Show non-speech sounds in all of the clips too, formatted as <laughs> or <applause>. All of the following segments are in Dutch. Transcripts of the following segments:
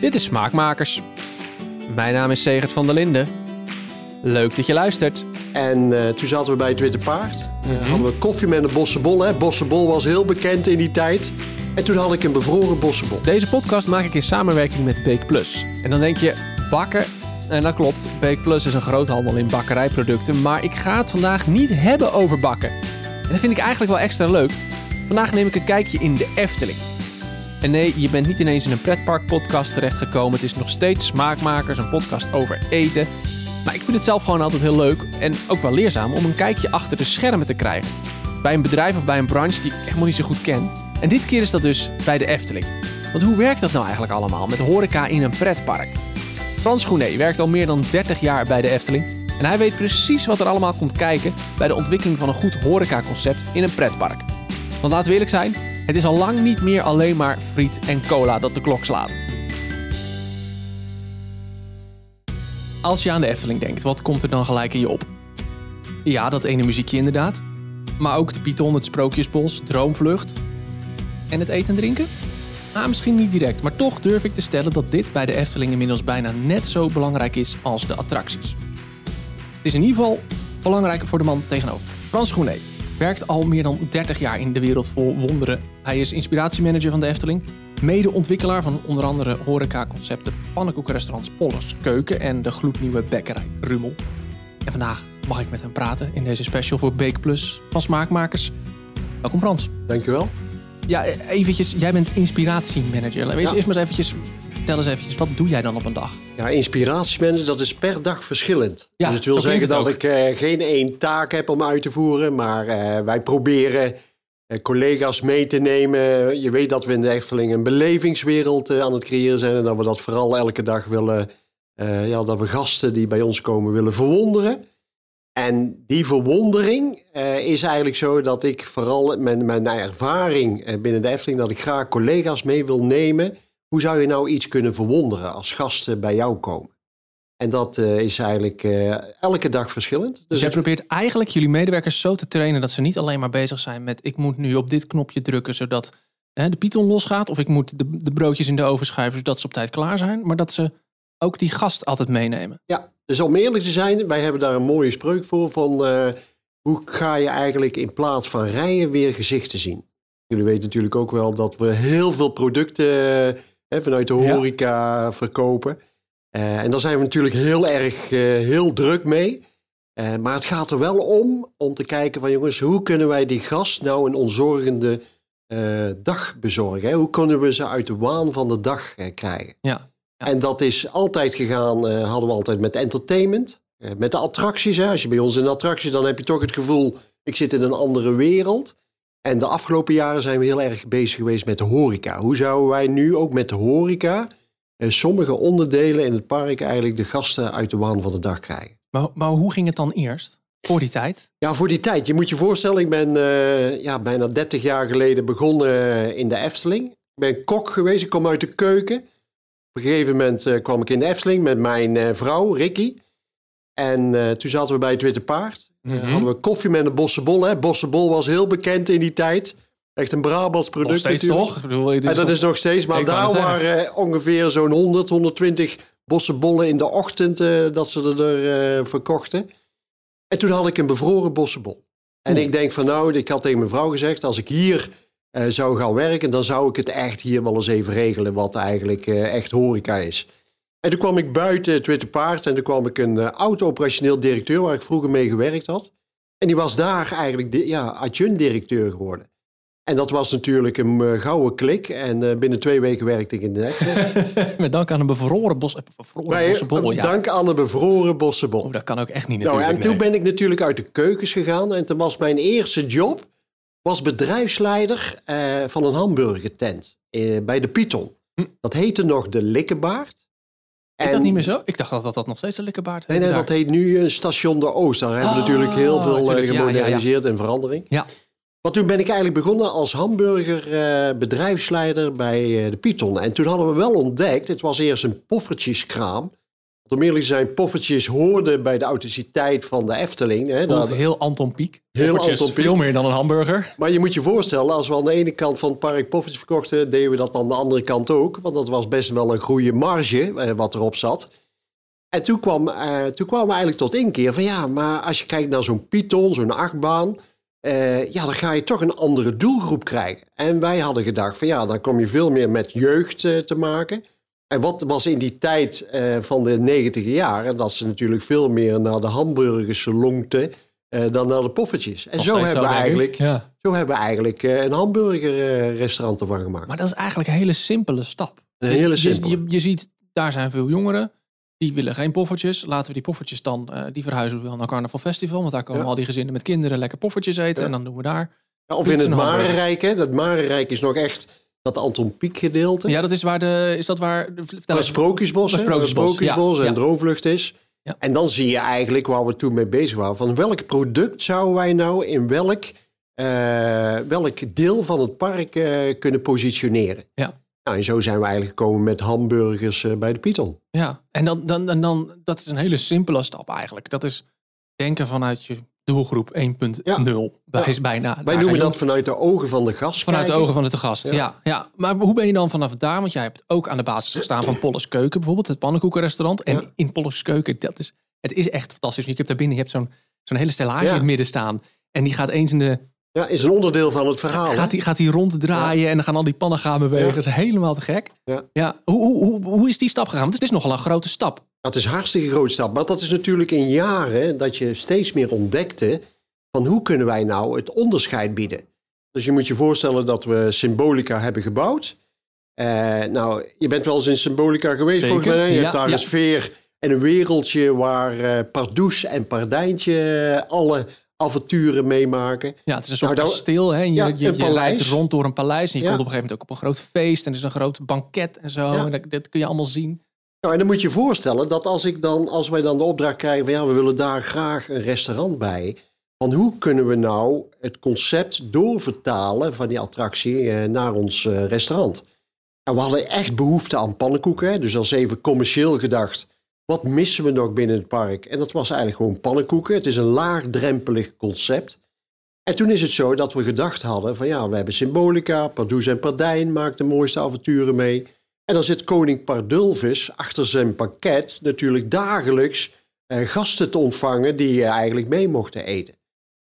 Dit is Smaakmakers. Mijn naam is Segert van der Linden. Leuk dat je luistert. En eh, toen zaten we bij het Witte Paard. Hadden we koffie met een bossenbol. Hè? Bossenbol was heel bekend in die tijd. En toen had ik een bevroren bossenbol. Deze podcast maak ik in samenwerking met Bake Plus. En dan denk je, bakken? En dat klopt, Bake Plus is een groothandel in bakkerijproducten. Maar ik ga het vandaag niet hebben over bakken. En dat vind ik eigenlijk wel extra leuk. Vandaag neem ik een kijkje in de Efteling. En nee, je bent niet ineens in een pretpark-podcast terechtgekomen. Het is nog steeds Smaakmakers, een podcast over eten. Maar ik vind het zelf gewoon altijd heel leuk en ook wel leerzaam om een kijkje achter de schermen te krijgen. Bij een bedrijf of bij een branche die ik nog niet zo goed ken. En dit keer is dat dus bij de Efteling. Want hoe werkt dat nou eigenlijk allemaal met horeca in een pretpark? Frans Groenet werkt al meer dan 30 jaar bij de Efteling. En hij weet precies wat er allemaal komt kijken bij de ontwikkeling van een goed horecaconcept in een pretpark. Want laten we eerlijk zijn, het is al lang niet meer alleen maar friet en cola dat de klok slaat. Als je aan de Efteling denkt, wat komt er dan gelijk in je op? Ja, dat ene muziekje inderdaad. Maar ook de Python, het Sprookjesbos, Droomvlucht. En het eten en drinken? Ah, misschien niet direct, maar toch durf ik te stellen dat dit bij de Efteling inmiddels bijna net zo belangrijk is als de attracties. Het is in ieder geval belangrijker voor de man tegenover. Frans Groenet werkt al meer dan 30 jaar in de wereld vol wonderen. Hij is inspiratiemanager van de Efteling, medeontwikkelaar van onder andere horecaconcepten pannenkoekenrestaurants Pollers Keuken en de gloednieuwe bekkerij Rummel. En vandaag mag ik met hem praten in deze special voor Bake Plus van Smaakmakers. Welkom Frans. Dankjewel. Ja, eventjes, jij bent inspiratiemanager. Wees Ja. eerst maar eens eventjes, vertel eens eventjes, wat doe jij dan op een dag? Ja, inspiratiemensen, dat is per dag verschillend. Ja, dus het wil zeggen het dat ik eh, geen één taak heb om uit te voeren. Maar eh, wij proberen eh, collega's mee te nemen. Je weet dat we in de Efteling een belevingswereld aan het creëren zijn. En dat we dat vooral elke dag willen... ja, dat we gasten die bij ons komen willen verwonderen. En die verwondering is eigenlijk zo dat ik vooral met mijn ervaring eh, binnen de Efteling... dat ik graag collega's mee wil nemen. Hoe zou je nou iets kunnen verwonderen als gasten bij jou komen? En dat eh, is eigenlijk eh, elke dag verschillend. Dus jij ik- probeert eigenlijk jullie medewerkers zo te trainen dat ze niet alleen maar bezig zijn met ik moet nu op dit knopje drukken zodat hè, de python losgaat. Of ik moet de, de broodjes in de oven schuiven zodat ze op tijd klaar zijn. Maar dat ze ook die gast altijd meenemen. Ja, dus om eerlijk te zijn, wij hebben daar een mooie spreuk voor van eh, hoe ga je eigenlijk in plaats van rijen weer gezichten zien. Jullie weten natuurlijk ook wel dat we heel veel producten hè, vanuit de Ja. horeca verkopen. Eh, en daar zijn we natuurlijk heel erg eh, heel druk mee. Eh, maar het gaat er wel om om te kijken van jongens, hoe kunnen wij die gast nou een onzorgende eh, dag bezorgen? Hè? Hoe kunnen we ze uit de waan van de dag krijgen? Ja. Ja. En dat is altijd gegaan, hadden we altijd met entertainment. met de attracties. Hè. Als je bij ons in attracties, dan heb je toch het gevoel, ik zit in een andere wereld. En de afgelopen jaren zijn we heel erg bezig geweest met de horeca. Hoe zouden wij nu ook met de horeca eh, sommige onderdelen in het park eigenlijk de gasten uit de waan van de dag krijgen? Maar, maar hoe ging het dan eerst? Voor die tijd? Ja, voor die tijd. Je moet je voorstellen, ik ben eh, ja, bijna 30 jaar geleden begonnen eh, in de Efteling. Ik ben kok geweest, ik kom uit de keuken. Op een gegeven moment kwam ik in de Efteling met mijn vrouw, Ricky. En toen zaten we bij het Witte Paard. Mhm. hadden we koffie met een bossenbol. Hè. Bossenbol was heel bekend in die tijd. Echt een Brabants product Nog steeds natuurlijk. toch? Bedoel, het Ja, dat is nog steeds. Maar daar waren eh, ongeveer zo'n 100, 120 bossenbollen in de ochtend eh, dat ze er eh, verkochten. En toen had ik een bevroren bossenbol. En Oeh. ik denk van nou, ik had tegen mijn vrouw gezegd, als ik hier zou gaan werken, dan zou ik het echt hier wel eens even regelen wat eigenlijk echt horeca is. En toen kwam ik buiten het Witte Paard en toen kwam ik een eh, oud-operationeel directeur waar ik vroeger mee gewerkt had. En die was daar eigenlijk de, ja, adjunct-directeur geworden. En dat was natuurlijk een eh, gouden klik. En eh, binnen twee weken werkte ik in de <laughs> nek. Met dank aan een bevroren bos. Bevroren bossenbol, ja. Dank aan de bevroren bossenbol. Oh, dat kan ook echt niet Nou, natuurlijk. en toen nee. ben ik natuurlijk uit de keukens gegaan. En toen was mijn eerste job was bedrijfsleider van een hamburgertent bij de Python. Hm. Dat heette nog de Is dat niet meer zo? Ik dacht dat dat, dat nog steeds een likkerbaard Nee, nee, dat heet nu een station de Oost. Daar hebben we Oh, natuurlijk heel veel eh, ja, ja, gemoderniseerd en verandering. Ja. Want toen ben ik eigenlijk begonnen als hamburger eh, bedrijfsleider bij eh, de Python. En toen hadden we wel ontdekt, het was eerst een poffertjeskraam. Om eerlijk te zijn, poffertjes hoorden bij de authenticiteit van de Efteling. Hè, Dat heel Anton Pieck. Heel Poffertjes, Anton Pieck. Veel meer dan een hamburger. Maar je moet je voorstellen, als we aan de ene kant van het park poffertjes verkochten, deden we dat aan de andere kant ook. Want dat was best wel een goede marge eh, wat erop zat. En toen, kwam, eh, toen kwamen we eigenlijk tot inkeer van ja, maar als je kijkt naar zo'n Python, zo'n achtbaan, eh, ja, dan ga je toch een andere doelgroep krijgen. En wij hadden gedacht van ja, dan kom je veel meer met jeugd te maken. En wat was in die tijd eh, van de negentiger jaren, dat ze natuurlijk veel meer naar de hamburgers lonkten eh, dan naar de poffertjes. En zo hebben we eigenlijk Ja. zo hebben we eigenlijk eh, een hamburgerrestaurant ervan gemaakt. Maar dat is eigenlijk een hele simpele stap. Een hele Je- simpele. Je, je, ziet, daar zijn veel jongeren. Die willen geen poffertjes. Laten we die poffertjes dan, eh, die verhuizen we wel naar Carnaval Festival. Want daar komen Ja. al die gezinnen met kinderen lekker poffertjes eten. Ja. En dan doen we daar. Ja, of in het. Marenrijk, hè. Dat Marenrijk is nog echt dat Anton Pieck gedeelte. Ja, dat is waar de, is dat waar, Waar. Sprookjesbos, Waar Sprookjesbos, Sprookjesbos ja, en ja. Droomvlucht is. Ja. En dan zie je eigenlijk waar we toen mee bezig waren. Van welk product zouden wij nou in welk, eh, welk deel van het park eh, kunnen positioneren? Ja. Nou, en zo zijn we eigenlijk gekomen met hamburgers eh, bij de Python. Ja, en dan, dan, dan, dan, dat is een hele simpele stap eigenlijk. Dat is denken vanuit je doelgroep 1.0. Ja. Bij, Ja. bijna. Wij noemen dat vanuit de ogen van de gast Vanuit de ogen van de gast, ja. Ja. ja. Maar hoe ben je dan vanaf daar? Want jij hebt ook aan de basis gestaan van Polles Keuken bijvoorbeeld, het pannenkoekenrestaurant. En Ja. in Polles Keuken, dat is, het is echt fantastisch. Je hebt daar binnen, je hebt zo'n zo'n hele stellage Ja. in het midden staan. En die gaat eens in de, Ja, is een onderdeel van het verhaal. gaat die, gaat die ronddraaien en dan gaan al die pannen gaan bewegen. Ja. Dat is helemaal te gek. Ja. Hoe, hoe, hoe, hoe is die stap gegaan? Want het is nogal een grote stap. Dat is een hartstikke groot stap. Maar dat is natuurlijk in jaren dat je steeds meer ontdekte van hoe kunnen wij nou het onderscheid bieden. Dus je moet je voorstellen dat we Symbolica hebben gebouwd. Eh, nou, je bent wel eens in Symbolica geweest Zeker, volgens mij. Je ja, hebt daar ja. een sfeer en een wereldje waar eh Pardoes en Pardijntje alle avonturen meemaken. Ja, het is een soort Nou, dat- kasteel. Hè? Je, Ja, je, je rijdt rond door een paleis. En je komt op een gegeven moment ook op een groot feest. En er is een groot banket en zo. En dat, dat kun je allemaal zien. Nou, en dan moet je je voorstellen dat als, ik dan, als wij dan de opdracht krijgen van ja, we willen daar graag een restaurant bij. Van hoe kunnen we nou het concept doorvertalen van die attractie eh, naar ons eh, restaurant? Nou, we hadden echt behoefte aan pannenkoeken. Dus is even commercieel gedacht. Wat missen we nog binnen het park? En dat was eigenlijk gewoon pannenkoeken. Het is een laagdrempelig concept. En toen is het zo dat we gedacht hadden van ja, we hebben Symbolica, Pardoes en Pardijn maakt de mooiste avonturen mee. En dan zit koning Pardulvis achter zijn pakket natuurlijk dagelijks eh, gasten te ontvangen die eh, eigenlijk mee mochten eten.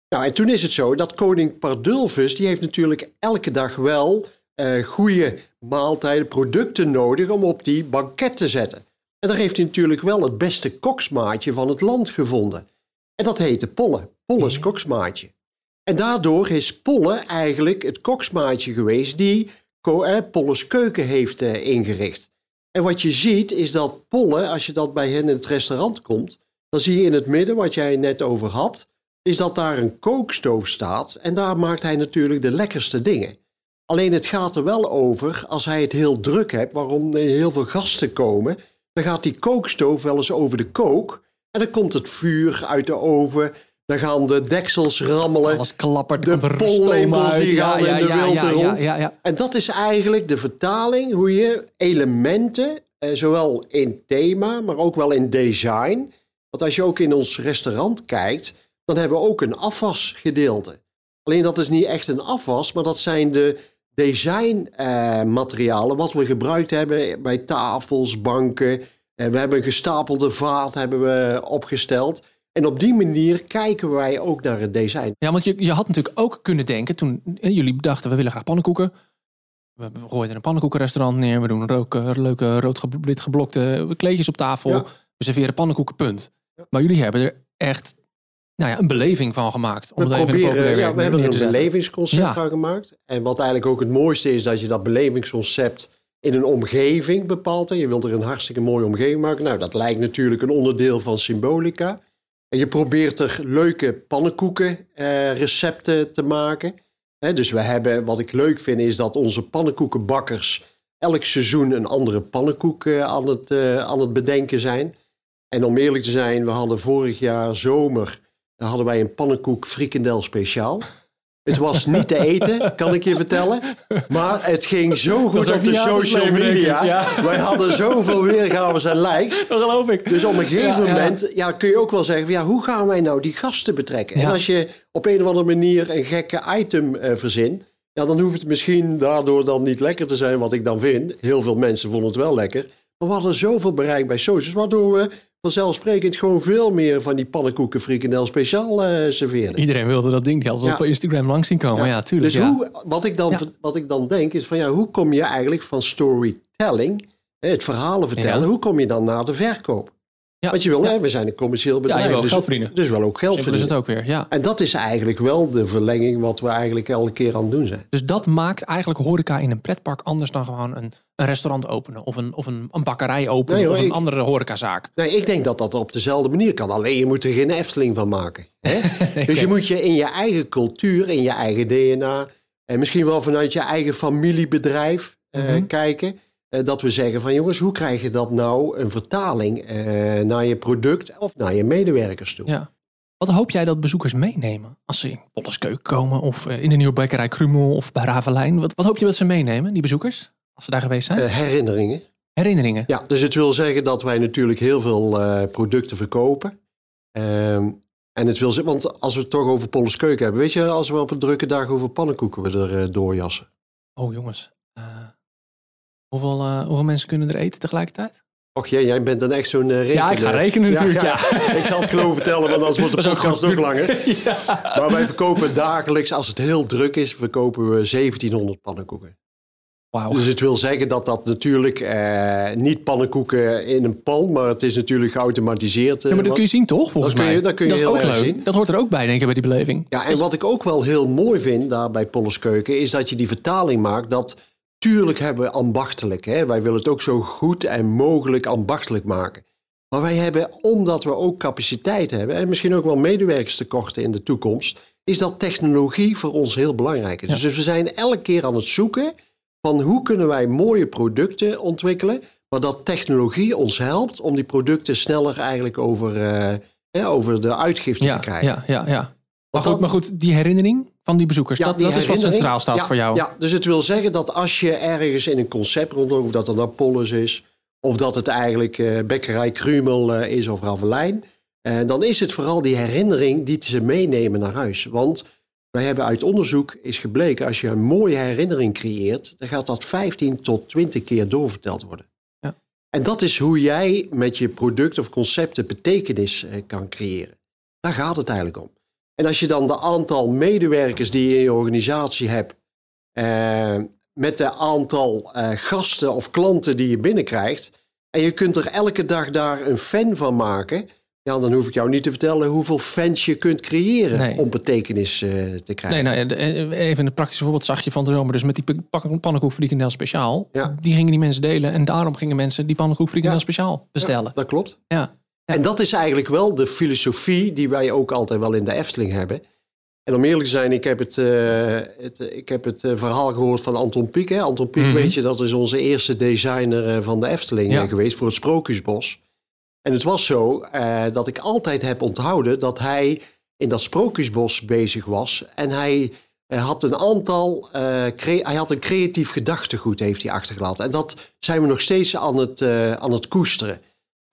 Nou, en toen is het zo dat koning Pardulvis, die heeft natuurlijk elke dag wel eh goede maaltijden, producten nodig om op die banket te zetten. En daar heeft hij natuurlijk wel het beste koksmaatje van het land gevonden. En dat heette Polle, Polles koksmaatje. En daardoor is Polle eigenlijk het koksmaatje geweest die Polles keuken heeft eh, ingericht. En wat je ziet is dat Polle, als je dat bij hen in het restaurant komt, dan zie je in het midden, wat jij net over had, is dat daar een kookstoof staat. En daar maakt hij natuurlijk de lekkerste dingen. Alleen het gaat er wel over, als hij het heel druk hebt, waarom heel veel gasten komen, dan gaat die kookstoof wel eens over de kook. En dan komt het vuur uit de oven, dan gaan de deksels rammelen. Alles klappert, de pollepels die gaan in de wilte ja, rond. En dat is eigenlijk de vertaling hoe je elementen, eh, zowel in thema, maar ook wel in design. Want als je ook in ons restaurant kijkt, dan hebben we ook een afwasgedeelte. Alleen dat is niet echt een afwas, maar dat zijn de designmaterialen wat we gebruikt hebben bij tafels, banken. Eh, we hebben een gestapelde vaat hebben we opgesteld. En op die manier kijken wij ook naar het design. Ja, want je, je had natuurlijk ook kunnen denken toen jullie dachten we willen graag pannenkoeken. We er een pannenkoekenrestaurant neer. We doen rook, eh, leuke rood ge- wit geblokte kleedjes op tafel. Ja. We serveren pannenkoeken, punt. Ja. Maar jullie hebben er echt nou ja, een beleving van gemaakt. Om We, het even in een proberen, ja, we hebben er een belevingsconcept Ja. van gemaakt. En wat eigenlijk ook het mooiste is, dat je dat belevingsconcept in een omgeving bepaalt. En je wilt er een hartstikke mooie omgeving maken. Nou, dat lijkt natuurlijk een onderdeel van Symbolica. Je probeert er leuke pannenkoeken eh, te maken. Dus we hebben, wat ik leuk vind, is dat onze pannenkoekenbakkers elk seizoen een andere pannenkoek eh, aan, het, eh, aan het bedenken zijn. En om eerlijk te zijn, we hadden vorig jaar zomer hadden wij een pannenkoek frikandel speciaal. Het was niet te eten, kan ik je vertellen. Maar het ging zo goed op de social ik, media. ja. Wij hadden zoveel weergaves en likes. Dat geloof ik. Dus op een gegeven Ja, moment ja, kun je ook wel zeggen: ja, hoe gaan wij nou die gasten betrekken? En als je op een of andere manier een gekke item eh verzint, ja, dan hoeft het misschien daardoor dan niet lekker te zijn, wat ik dan vind. Heel veel mensen vonden het wel lekker. Maar we hadden zoveel bereik bij socials, waardoor we vanzelfsprekend gewoon veel meer van die pannenkoeken frikandel speciaal eh serveerden. Iedereen wilde dat ding altijd Ja. op Instagram langs zien komen. Ja, tuurlijk. Dus ja. hoe, wat, ik dan, wat ik dan denk is van ja, hoe kom je eigenlijk van storytelling, het verhalen vertellen, hoe kom je dan naar de verkoop? Ja. Want je wil, Ja. hè, we zijn een commercieel bedrijf. je wil dus, geld verdienen. Dus wel ook geld Simpel is verdienen. het ook weer, ja. En dat is eigenlijk wel de verlenging wat we eigenlijk elke keer aan het doen zijn. Dus dat maakt eigenlijk horeca in een pretpark anders dan gewoon een, een restaurant openen. Of een, of een, een bakkerij openen. Nee, hoor, of een ik- andere horecazaak. Nee, ik denk dat dat op dezelfde manier kan. Alleen je moet er geen Efteling van maken. Hè? <laughs> Dus je moet je in je eigen cultuur, in je eigen DNA... en misschien wel vanuit je eigen familiebedrijf eh, Mhm. kijken... eh, dat we zeggen van jongens, hoe krijg je dat nou een vertaling eh, naar je product of naar je medewerkers toe? Ja. Wat hoop jij dat bezoekers meenemen? Als ze in Polleskeuk komen of eh, in de nieuwe bakkerij Krumel of bij Ravelijn. Wat, wat hoop je dat ze meenemen, die bezoekers? Als ze daar geweest zijn? Herinneringen. Herinneringen. Ja, dus het wil zeggen dat wij natuurlijk heel veel producten verkopen. Ehm, en het wil zeggen, want als we het toch over Polles Keuken hebben, weet je, als we op een drukke dag over pannenkoeken we er doorjassen. Oh jongens. Eh, hoeveel, hoeveel mensen kunnen er eten tegelijkertijd? Och jee, jij bent dan echt zo'n eh, rekener. Ja, ik ga rekenen natuurlijk, <laughs> ik zal het gewoon vertellen, want anders wordt de <laughs> Dat ook podcast ook langer. <laughs> Maar wij verkopen dagelijks, als het heel druk is, verkopen we 1700 pannenkoeken. Wauw. Dus het wil zeggen dat dat natuurlijk eh, niet pannenkoeken in een pan, maar het is natuurlijk geautomatiseerd. eh, Ja, maar dat wat- kun je zien toch, volgens Dat kun je- mij? dat kun je is heel ook erg leuk. zien. Dat hoort er ook bij, denk ik, bij die beleving. Ja, en wat ik ook wel heel mooi vind daar bij Polles Keuken, is dat je die vertaling maakt dat tuurlijk hebben we ambachtelijk. Hè? Wij willen het ook zo goed en mogelijk ambachtelijk maken. Maar wij hebben, omdat we ook capaciteit hebben en misschien ook wel medewerkerstekorten in de toekomst, is dat technologie voor ons heel belangrijk is. Dus we zijn elke keer aan het zoeken van hoe kunnen wij mooie producten ontwikkelen, maar dat technologie ons helpt om die producten sneller eigenlijk over, eh, hè, over de uitgifte Ja, te krijgen. ja, ja, ja. Maar goed, maar goed, die herinnering van die bezoekers, dat, die dat is wat centraal staat Ja, voor jou. Ja, dus het wil zeggen dat als je ergens in een concept rondloopt, of dat het nou Pollens is, of dat het eigenlijk eh Bekkerij Krumel eh, is of Ravelijn, eh, dan is het vooral die herinnering die ze meenemen naar huis. Want wij hebben uit onderzoek is gebleken, als je een mooie herinnering creëert, dan gaat dat 15 tot 20 keer doorverteld worden. Ja. En dat is hoe jij met je product of concepten betekenis kan creëren. Daar gaat het eigenlijk om. En als je dan de aantal medewerkers die je in je organisatie hebt, eh, met de aantal eh, gasten of klanten die je binnenkrijgt, en je kunt er elke dag daar een fan van maken, ja, dan hoef ik jou niet te vertellen hoeveel fans je kunt creëren Nee. om betekenis eh, te krijgen. Nee, nou, ja, even een praktisch voorbeeld zag je van de zomer. Dus met die pannenkoek frikandel speciaal. Ja. Die gingen die mensen delen. En daarom gingen mensen die pannenkoek frikandel Ja. speciaal bestellen. Dat klopt. Ja. En dat is eigenlijk wel de filosofie die wij ook altijd wel in de Efteling hebben. En om eerlijk te zijn, ik heb het, eh, het, ik heb het eh, verhaal gehoord van Anton Pieck. Hè. Anton Pieck, Mhm. weet je, dat is onze eerste designer eh, van de Efteling Ja. eh, geweest voor het Sprookjesbos. En het was zo eh, dat ik altijd heb onthouden dat hij in dat Sprookjesbos bezig was. En hij eh, had een aantal, eh, hij had een creatief gedachtegoed heeft hij achtergelaten. En dat zijn we nog steeds aan het, eh, aan het koesteren.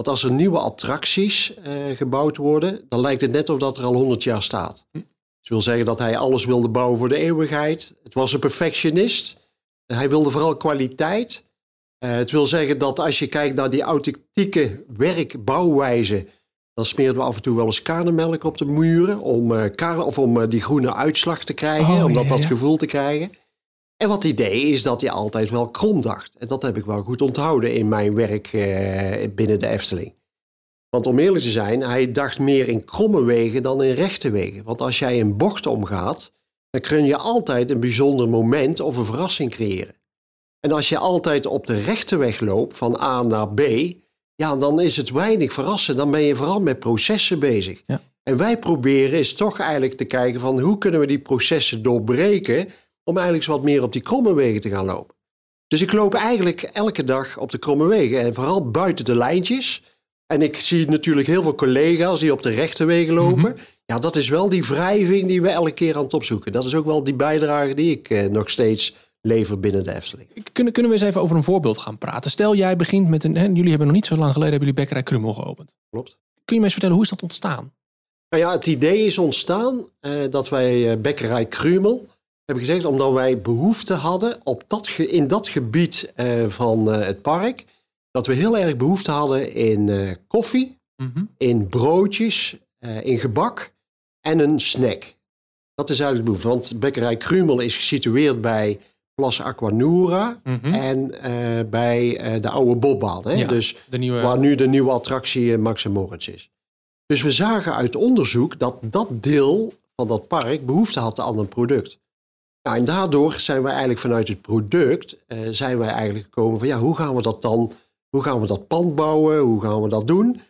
Want als er nieuwe attracties eh, gebouwd worden, dan lijkt het net of dat er al 100 jaar staat. Hm. Dat wil zeggen dat hij alles wilde bouwen voor de eeuwigheid. Het was een perfectionist. Hij wilde vooral kwaliteit. Eh, het wil zeggen dat als je kijkt naar die authentieke werkbouwwijze, dan smeerden we af en toe wel eens karnemelk op de muren om, kar- of om die groene uitslag te krijgen, Oh, om dat, ja, dat ja. gevoel te krijgen. En wat hij deed, is dat hij altijd wel krom dacht. En dat heb ik wel goed onthouden in mijn werk eh, binnen de Efteling. Want om eerlijk te zijn, hij dacht meer in kromme wegen dan in rechte wegen. Want als jij een bocht omgaat, dan kun je altijd een bijzonder moment of een verrassing creëren. En als je altijd op de rechte weg loopt, van A naar B, ja, dan is het weinig verrassen. Dan ben je vooral met processen bezig. Ja. En wij proberen is toch eigenlijk te kijken van hoe kunnen we die processen doorbreken om eigenlijk eens wat meer op die kromme wegen te gaan lopen. Dus ik loop eigenlijk elke dag op de kromme wegen en vooral buiten de lijntjes. En ik zie natuurlijk heel veel collega's die op de rechte wegen lopen. Ja, dat is wel die wrijving die we elke keer aan het opzoeken. Dat is ook wel die bijdrage die ik eh, nog steeds lever binnen de Efteling. Kunnen, kunnen we eens even over een voorbeeld gaan praten? Stel, jij begint met een... Hè, jullie hebben nog niet zo lang geleden hebben jullie Bekkerij Krummel geopend. Klopt. Kun je me eens vertellen, hoe is dat ontstaan? Nou ja, het idee is ontstaan eh, dat wij eh, Bekkerij Hebben gezegd... omdat wij behoefte hadden op dat ge- in dat gebied eh, van eh, het park... dat we heel erg behoefte hadden in eh, koffie, in broodjes, in gebak en een snack. Dat is eigenlijk de behoefte. Want Bekkerij Krumel is gesitueerd bij Plas Aquanura... Mhm. en bij de oude bobbaan. Hè? Ja, Dus nieuwe... waar nu de nieuwe attractie Max en Moritz is. Dus we zagen uit onderzoek dat dat deel van dat park behoefte had aan een product. Nou, en daardoor zijn wij eigenlijk vanuit het product eh, zijn wij eigenlijk gekomen van ja, hoe gaan we dat dan, hoe gaan we dat pand bouwen, hoe gaan we dat doen?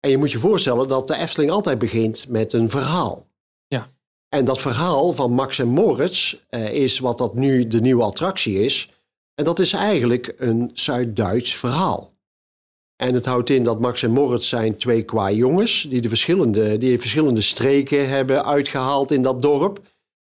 En je moet je voorstellen dat de Efteling altijd begint met een verhaal. Ja. En dat verhaal van Max en Moritz eh, is wat dat nu de nieuwe attractie is. En dat is eigenlijk een Zuid-Duits verhaal. En het houdt in dat Max en Moritz zijn twee qua jongens die de verschillende, die verschillende streken hebben uitgehaald in dat dorp.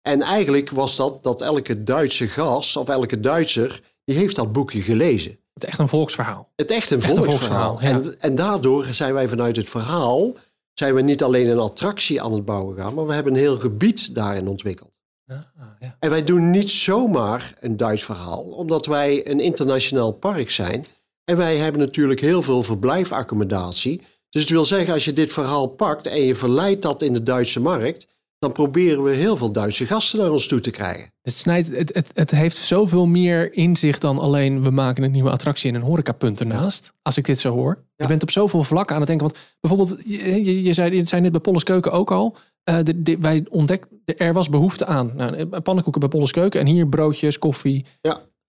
En eigenlijk was dat dat elke Duitse gast of elke Duitser, die heeft dat boekje gelezen. Het echt een volksverhaal. Het echt een Echt een volksverhaal. ja. en, en daardoor zijn wij vanuit het verhaal, zijn we niet alleen een attractie aan het bouwen gaan, maar we hebben een heel gebied daarin ontwikkeld. Ja, ah, ja. En wij doen niet zomaar een Duits verhaal, omdat wij een internationaal park zijn. En wij hebben natuurlijk heel veel verblijfaccommodatie. Dus het wil zeggen, als je dit verhaal pakt en je verleidt dat in de Duitse markt, dan proberen we heel veel Duitse gasten naar ons toe te krijgen. Het, snijdt, het, het, het heeft zoveel meer inzicht dan alleen we maken een nieuwe attractie en een horecapunt ernaast. Als ik dit zo hoor. Je Ja. bent op zoveel vlakken aan het denken. Want bijvoorbeeld, je, je, je zei, je zei net bij Polles Keuken ook al. eh, de, de- wij ontdekten, er was behoefte aan. Nou, eh, pannenkoeken bij Polles Keuken en hier broodjes, koffie.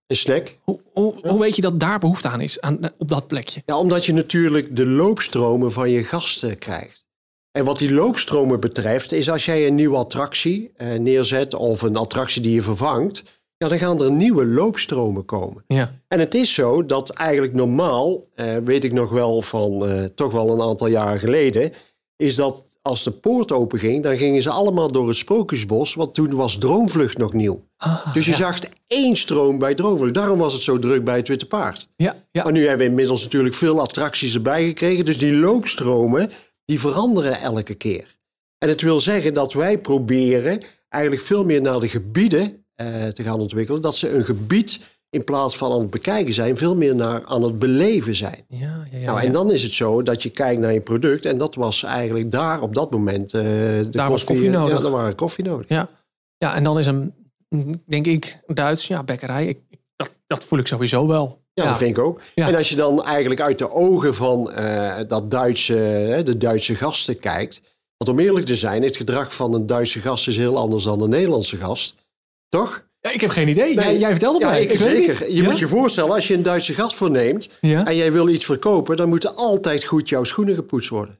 Een snack. Hoe, hoe, hoe weet je dat daar behoefte aan is, aan, op dat plekje? Ja, omdat je natuurlijk de loopstromen van je gasten krijgt. En wat die loopstromen betreft, is als jij een nieuwe attractie eh, neerzet of een attractie die je vervangt, ja, dan gaan er nieuwe loopstromen komen. Ja, En het is zo dat eigenlijk normaal, eh, weet ik nog wel van eh, toch wel een aantal jaren geleden, is dat als de poort open ging, dan gingen ze allemaal door het Sprookjesbos, want toen was Droomvlucht nog nieuw. dus je ja. zag één stroom bij Droomvlucht. Daarom was het zo druk bij het Witte Paard. ja, ja. Maar nu hebben we inmiddels natuurlijk veel attracties erbij gekregen. Dus die loopstromen, die veranderen elke keer. En het wil zeggen dat wij proberen eigenlijk veel meer naar de gebieden eh, te gaan ontwikkelen. Dat ze een gebied in plaats van aan het bekijken zijn, veel meer naar aan het beleven zijn. ja, ja, ja, nou, en dan is het zo dat je kijkt naar je product. En dat was eigenlijk daar op dat moment. eh, de Daar was koffie nodig. Ja, daar waren koffie nodig. Ja. ja, en dan is een, denk ik, Duits, ja, bekkerij. Ik- dat, dat voel ik sowieso wel. Ja, dat vind ik ook. Ja. En als je dan eigenlijk uit de ogen van eh, dat Duitse, de Duitse gasten kijkt. Want om eerlijk te zijn, het gedrag van een Duitse gast is heel anders dan een Nederlandse gast. Toch? Ja, ik heb geen idee. Jij, Nee. jij vertelde Ja, mij. ik, zeker. Je Ja? moet je voorstellen, als je een Duitse gast voorneemt en jij wil iets verkopen, dan moeten altijd goed jouw schoenen gepoetst worden.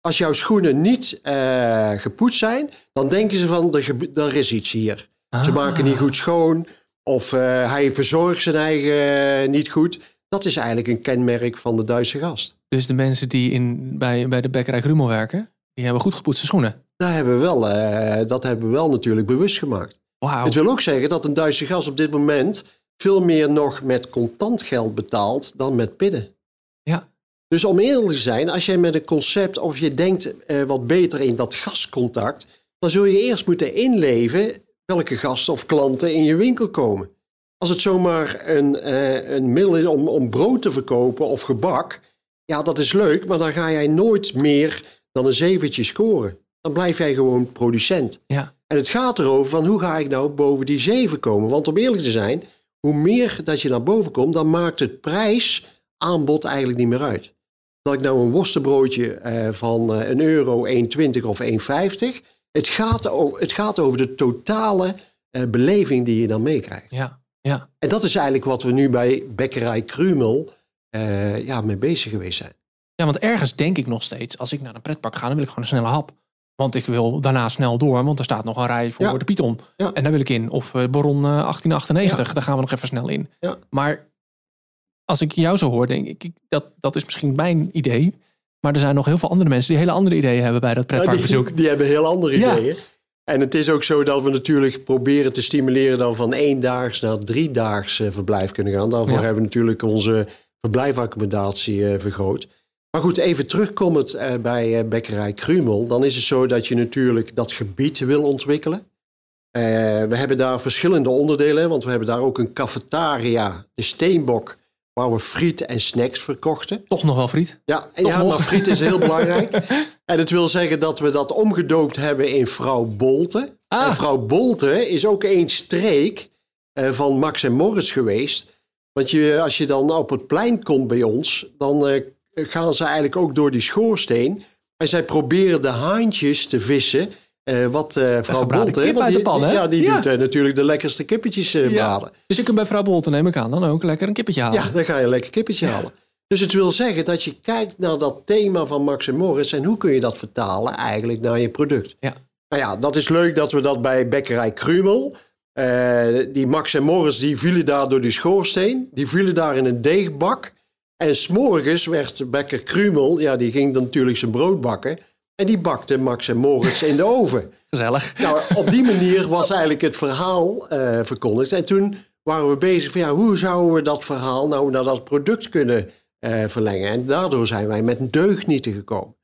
Als jouw schoenen niet eh, gepoetst zijn, dan denken ze van, er, er is iets hier. Ze Ah. maken niet goed schoon. Of eh, hij verzorgt zijn eigen eh, niet goed. Dat is eigenlijk een kenmerk van de Duitse gast. Dus de mensen die in, bij, bij de bekkerij Grumel werken, die hebben goed gepoetste schoenen. Daar hebben we wel, eh, dat hebben we wel natuurlijk bewust gemaakt. Wauw. Het wil ook zeggen dat een Duitse gast op dit moment veel meer nog met contant geld betaalt dan met pinnen. Ja. Dus om eerlijk te zijn, als jij met een concept of je denkt wat beter in dat gastcontact, dan zul je eerst moeten inleven welke gasten of klanten in je winkel komen. Als het zomaar een, eh, een middel is om, om brood te verkopen of gebak, ja, dat is leuk, maar dan ga jij nooit meer dan een zeventje scoren. Dan blijf jij gewoon producent. Ja. En het gaat erover van hoe ga ik nou boven die zeven komen? Want om eerlijk te zijn, hoe meer dat je naar boven komt, dan maakt het prijsaanbod eigenlijk niet meer uit. Dat ik nou een worstenbroodje eh, van eh, een euro, 1,20 of 1,50. Het gaat, over, het gaat over de totale eh, beleving die je dan meekrijgt. Ja, ja. En dat is eigenlijk wat we nu bij Bekkerij Krumel eh, ja, mee bezig geweest zijn. ja, want ergens denk ik nog steeds, als ik naar een pretpark ga, dan wil ik gewoon een snelle hap. Want ik wil daarna snel door, want er staat nog een rij voor Ja. de Python. Ja. En daar wil ik in. Of eh, Baron eh, 1898, daar gaan we nog even snel in. Ja. Maar als ik jou zo hoor, denk ik- dat, dat is misschien mijn idee. Maar er zijn nog heel veel andere mensen die hele andere ideeën hebben bij dat pretparkbezoek. die, die, hebben heel andere ideeën. En het is ook zo dat we natuurlijk proberen te stimuleren we van één-daags naar drie-daags eh, verblijf kunnen gaan. Daarvoor hebben we natuurlijk onze verblijfaccommodatie eh, vergroot. Maar goed, even terugkomend uh, bij Bekkerij Krumel. Dan is het zo dat je natuurlijk dat gebied wil ontwikkelen. we hebben daar verschillende onderdelen, want we hebben daar ook een cafetaria, de Steenbok, waar we friet en snacks verkochten. Toch nog wel friet? Ja, ja maar friet is heel <laughs> belangrijk. En het wil zeggen dat we dat omgedoopt hebben in Vrouw Bolte. Ah. En Vrouw Bolte is ook een streek uh, van Max en Morris geweest. Want je, als je dan op het plein komt bij ons, dan uh, gaan ze eigenlijk ook door die schoorsteen. En zij proberen de haantjes te vissen uh, wat uh, vrouw Bolte... Pan, hè? Ja, die doet uh, natuurlijk de lekkerste kippetjes ja. braden. Dus je kunt bij vrouw Bolte, neem ik aan, dan ook lekker een kippetje halen. Ja, dan ga je een lekker kippetje halen. Dus het wil zeggen dat je kijkt naar dat thema van Max en Morris... en hoe kun je dat vertalen eigenlijk naar je product. Ja. Nou ja, dat is leuk dat we dat bij Bekkerij Krumel... die Max en Morris die vielen daar door die schoorsteen. Die vielen daar in een deegbak. En s'morgens werd Bekker Krumel... ja, die ging dan natuurlijk zijn brood bakken... En die bakte Max en Moritz in de oven. Gezellig. Nou, op die manier was eigenlijk het verhaal uh, verkondigd. En toen waren we bezig van ja, hoe zouden we dat verhaal nou naar dat product kunnen uh, verlengen. En daardoor zijn wij met deugnieten gekomen.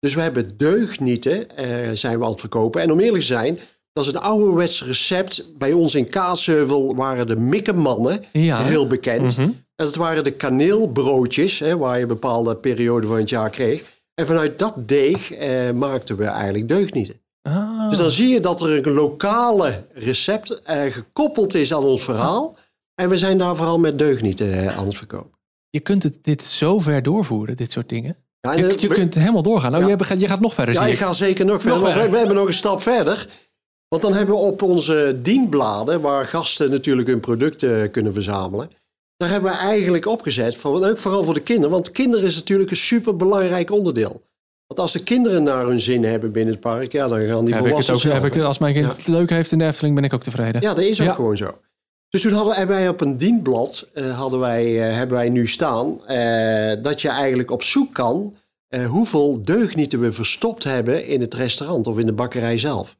Dus we hebben deugnieten uh, zijn we aan het verkopen. En om eerlijk te zijn, dat is een ouderwets recept. Bij ons in Kaatsheuvel waren de mikkemannen ja. heel bekend. Mm En dat waren de kaneelbroodjes, hè, waar je een bepaalde periode van het jaar kreeg. En vanuit dat deeg eh, maakten we eigenlijk deugnieten. Ah. Dus dan zie je dat er een lokale recept eh, gekoppeld is aan ons verhaal. En we zijn daar vooral met deugnieten eh, aan het verkopen. Je kunt het, dit zo ver doorvoeren, dit soort dingen. Ja, je, je kunt helemaal doorgaan. Nou, ja. je, je, gaat nog verder. Ja, ik ga zeker nog, verder. We, we, hebben nog een stap verder. Want dan hebben we op onze dienbladen, waar gasten natuurlijk hun producten kunnen verzamelen daar hebben we eigenlijk opgezet, voor, vooral voor de kinderen. Want kinderen is natuurlijk een superbelangrijk onderdeel. Want als de kinderen naar hun zin hebben binnen het park, ja, dan gaan die heb volwassenen ook, heb ik, Als mijn kind het leuk heeft in de Efteling, ben ik ook tevreden. Ja, dat is ook gewoon zo. Dus toen hadden wij op een dienblad, uh, hadden wij, uh, hebben wij nu staan, uh, dat je eigenlijk op zoek kan hoeveel deugnieten we verstopt hebben in het restaurant of in de bakkerij zelf.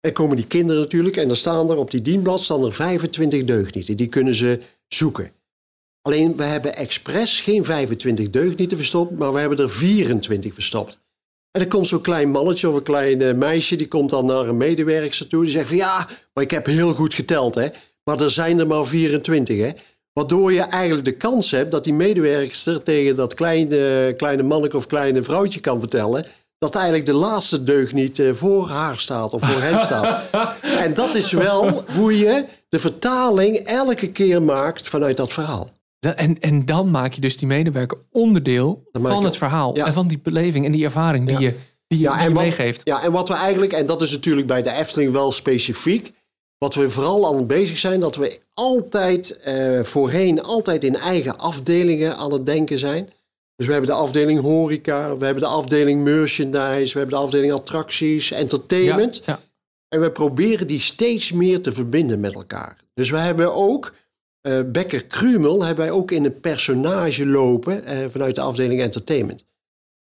En komen die kinderen natuurlijk en dan staan er op die dienblad staan er 25 deugnieten. Die kunnen ze zoeken. Alleen we hebben expres geen 25 deugnieten verstopt, maar we hebben er 24 verstopt. En er komt zo'n klein mannetje of een klein eh, meisje, die komt dan naar een medewerker toe. Die zegt van ja, maar ik heb heel goed geteld, hè. Maar er zijn er maar 24, hè. Waardoor je eigenlijk de kans hebt dat die medewerkster tegen dat kleine, kleine manneke of kleine vrouwtje kan vertellen dat eigenlijk de laatste deugd niet eh, voor haar staat of voor hem staat. <laughs> en dat is wel hoe je de vertaling elke keer maakt vanuit dat verhaal. En, en dan maak je dus die medewerker onderdeel van het verhaal. En van die beleving en die ervaring die je, die, ja, en wat, meegeeft. Ja, en wat we eigenlijk, en dat is natuurlijk bij de Efteling wel specifiek. Wat we vooral aan het bezig zijn, dat we altijd eh, voorheen altijd in eigen afdelingen aan het denken zijn. Dus we hebben de afdeling horeca, we hebben de afdeling merchandise, we hebben de afdeling attracties, entertainment. Ja, En we proberen die steeds meer te verbinden met elkaar. Dus we hebben ook uh, Becker Krumel hebben wij ook in een personage lopen uh, vanuit de afdeling entertainment.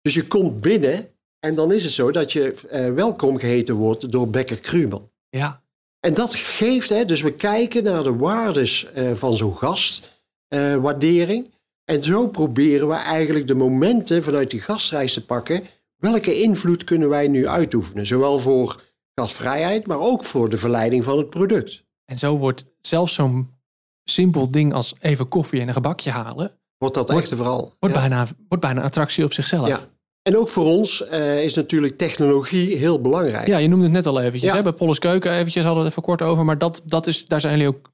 Dus je komt binnen en dan is het zo dat je uh, welkom geheten wordt door Becker Krumel. Ja. En dat geeft, hè, dus we kijken naar de waardes van zo'n gastwaardering. en zo proberen we eigenlijk de momenten vanuit die gastreis te pakken. Welke invloed kunnen wij nu uitoefenen? Zowel voor gastvrijheid, maar ook voor de verleiding van het product. En zo wordt zelfs zo'n simpel ding als even koffie en een gebakje halen. Wordt dat echt vooral? Wordt, bijna, wordt bijna een attractie op zichzelf. Ja. En ook voor ons uh, is natuurlijk technologie heel belangrijk. Ja, je noemde het net al eventjes. Ja. Hè? Bij Polles Keuken eventjes hadden we het even kort over. Maar dat, dat is, daar zijn jullie ook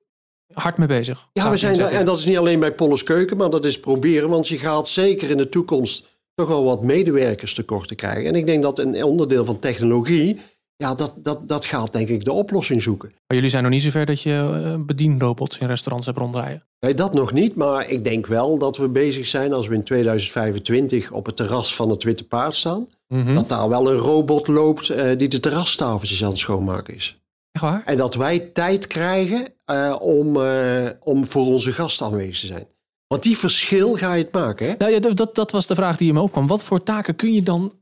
hard mee bezig. Ja, we zijn daar, en dat is niet alleen bij Polles Keuken, maar dat is proberen. Want je gaat zeker in de toekomst toch wel wat medewerkers tekort te krijgen. En ik denk dat een onderdeel van technologie ja, dat, dat, dat gaat denk ik de oplossing zoeken. Maar jullie zijn nog niet zover dat je eh, bedienrobots in restaurants hebt rondrijden? Nee, dat nog niet. Maar ik denk wel dat we bezig zijn als we in 2025 op het terras van het Witte Paard staan. Mhm. Dat daar wel een robot loopt uh, die de terrastafeltjes aan het schoonmaken is. Echt waar? En dat wij tijd krijgen uh, om, om voor onze gasten aanwezig te zijn. Want die verschil ga je het maken. Hè? Nou ja, dat, dat was de vraag die je me opkwam. Wat voor taken kun je dan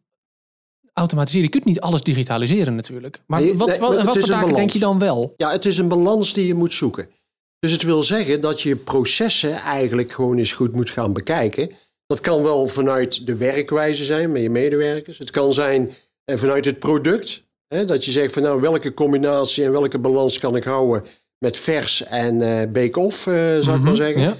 automatiseren? Je kunt niet alles digitaliseren natuurlijk. Maar Nee, wat, nee, wat, wat voor een taken denk je dan wel? Ja, het is een balans die je moet zoeken. Dus het wil zeggen dat je processen eigenlijk gewoon eens goed moet gaan bekijken. Dat kan wel vanuit de werkwijze zijn met je medewerkers. Het kan zijn eh, vanuit het product. Hè, dat je zegt van nou welke combinatie en welke balans kan ik houden met vers en eh bake-off, eh, zou ik maar zeggen. Ja?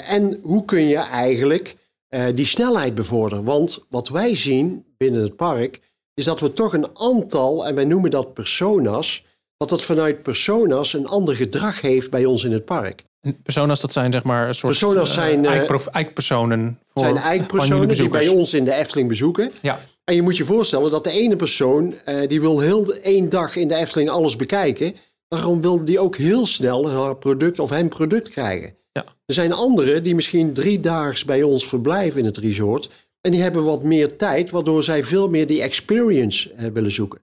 En hoe kun je eigenlijk eh, die snelheid bevorderen? Want wat wij zien binnen het park is dat we toch een aantal, en wij noemen dat personas, dat het vanuit personas een ander gedrag heeft bij ons in het park. Personas, dat zijn zeg maar een soort Personas eh, zijn, eikprof- eikpersonen. Voor, zijn eikpersonen die bij ons in de Efteling bezoeken. Ja, En je moet je voorstellen dat de ene persoon, die wil heel één dag in de Efteling alles bekijken. Daarom wil die ook heel snel haar product of hem product krijgen. Ja. Er zijn anderen die misschien drie daags bij ons verblijven in het resort. En die hebben wat meer tijd, waardoor zij veel meer die experience eh, willen zoeken.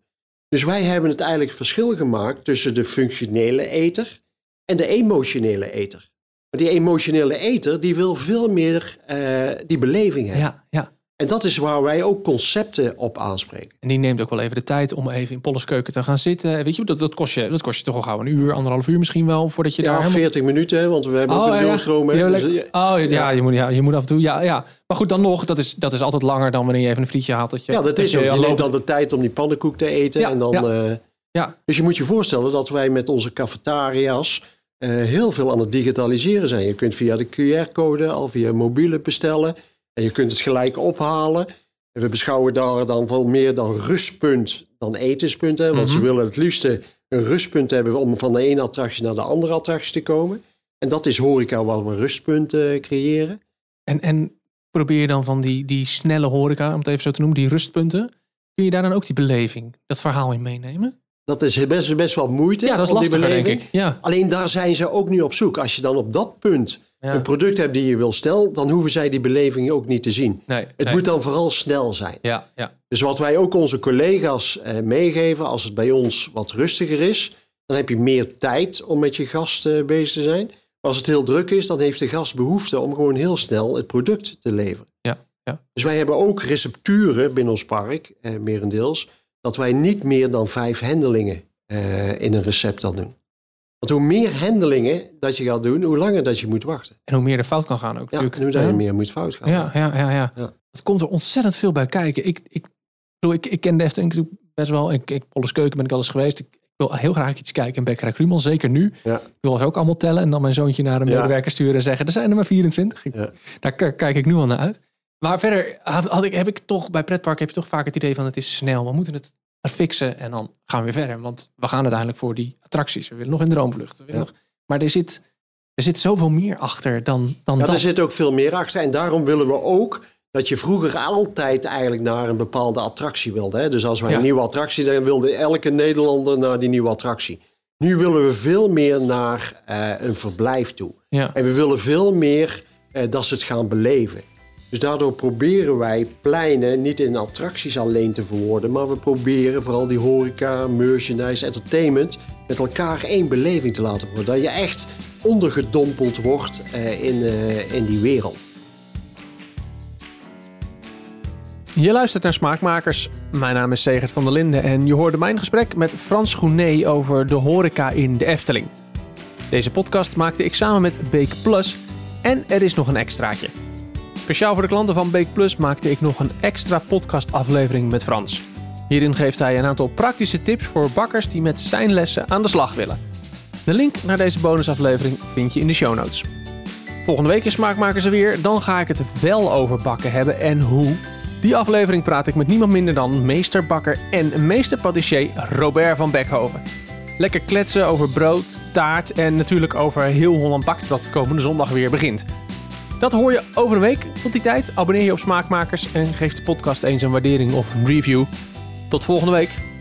Dus wij hebben het eigenlijk verschil gemaakt tussen de functionele eter en de emotionele eter. Want die emotionele eter, die wil veel meer eh, die beleving hebben. ja, ja. En dat is waar wij ook concepten op aanspreken. En die neemt ook wel even de tijd om even in Polles keuken te gaan zitten. Weet je, dat, dat, kost je, dat kost je toch al gauw een uur, anderhalf uur misschien wel, voordat je daar Ja, helemaal... 40 minuten, want we hebben ook ja, een ja. doorstroom. Ja, Dus, eh, oh, ja, Je, moet, ja, je moet af en toe. Ja, ja. Maar goed, dan nog, dat is, dat is altijd langer dan wanneer je even een frietje haalt. Dat je, ja, dat is je ook. Je al neemt loopt- dan de tijd om die pannenkoek te eten. Ja, en dan, ja. eh, Ja, dus je moet je voorstellen dat wij met onze cafetaria's eh, heel veel aan het digitaliseren zijn. Je kunt via de QR-code al via mobiele bestellen. En je kunt het gelijk ophalen. En we beschouwen daar dan wel meer dan rustpunt dan etenspunt. Hè, want ze Mhm. willen het liefste een rustpunt hebben om van de ene attractie naar de andere attractie te komen. En dat is horeca waar we rustpunten creëren. en, en probeer je dan van die, die snelle horeca, om het even zo te noemen, die rustpunten. Kun je daar dan ook die beleving, dat verhaal in meenemen? Dat is best, best wel moeite. Ja, dat is lastiger, denk ik. Ja, Alleen daar zijn ze ook nu op zoek. Als je dan op dat punt. Een product hebt die je wil stellen, dan hoeven zij die beleving ook niet te zien. nee. Het nee. moet dan vooral snel zijn. Ja, ja. Dus wat wij ook onze collega's eh, meegeven, als het bij ons wat rustiger is, dan heb je meer tijd om met je gast eh, bezig te zijn. Maar als het heel druk is, dan heeft de gast behoefte om gewoon heel snel het product te leveren. Ja, ja. Dus wij hebben ook recepturen binnen ons park, eh, merendeels, dat wij niet meer dan vijf hendelingen eh, in een recept dan doen. Want hoe meer hendelingen dat je gaat doen, hoe langer dat je moet wachten. En hoe meer er fout kan gaan ook Ja, natuurlijk. en hoe dat Ja. meer moet fout gaan. Ja, ja, ja, ja. Ja. Het komt er ontzettend veel bij kijken. Ik, ik, bedoel, ik, ik ken Efteling best wel. Ik, ik, Keuken ben ik al eens geweest. Ik, ik wil heel graag iets kijken in Bekkerij Krumel, zeker nu. Ja. Ik wil ze ook allemaal tellen en dan mijn zoontje naar een medewerker sturen en zeggen, er zijn er maar 24. Ik- Ja. Daar kijk ik nu al naar uit. Maar verder had ik, heb ik toch, bij pretpark heb je toch vaak het idee van het is snel. We moeten het fixen en dan gaan we weer verder. Want we gaan uiteindelijk voor die attracties. We willen nog in droomvlucht. We willen Ja. nog, maar er zit, er zit zoveel meer achter dan, dan Ja, dat. er zit ook veel meer achter. En daarom willen we ook dat je vroeger altijd eigenlijk naar een bepaalde attractie wilde. Hè? Dus als wij Ja. een nieuwe attractie, dan wilde elke Nederlander naar die nieuwe attractie. Nu willen we veel meer naar eh, een verblijf toe. En we willen veel meer eh, dat ze het gaan beleven. Dus daardoor proberen wij pleinen niet in attracties alleen te verwoorden, maar we proberen vooral die horeca, merchandise, entertainment met elkaar één beleving te laten worden. Dat je echt ondergedompeld wordt eh, in, eh, in die wereld. Je luistert naar Smaakmakers. Mijn naam is Segert van der Linden en je hoorde mijn gesprek met Frans Groenet over de horeca in de Efteling. Deze podcast maakte ik samen met Bake Plus en er is nog een extraatje. Speciaal voor de klanten van Bake Plus maakte ik nog een extra podcastaflevering met Frans. Hierin geeft hij een aantal praktische tips voor bakkers die met zijn lessen aan de slag willen. De link naar deze bonusaflevering vind je in de show notes. Volgende week is Smaakmakers er weer. Dan ga ik het wel over bakken hebben en hoe. Die aflevering praat ik met niemand minder dan meesterbakker en meesterpatissier Robert van Beckhoven. Lekker kletsen over brood, taart en natuurlijk over heel Holland Bakt dat komende zondag weer begint. Dat hoor je over een week. Tot die tijd abonneer je op Smaakmakers en geef de podcast eens een waardering of een review. Tot volgende week.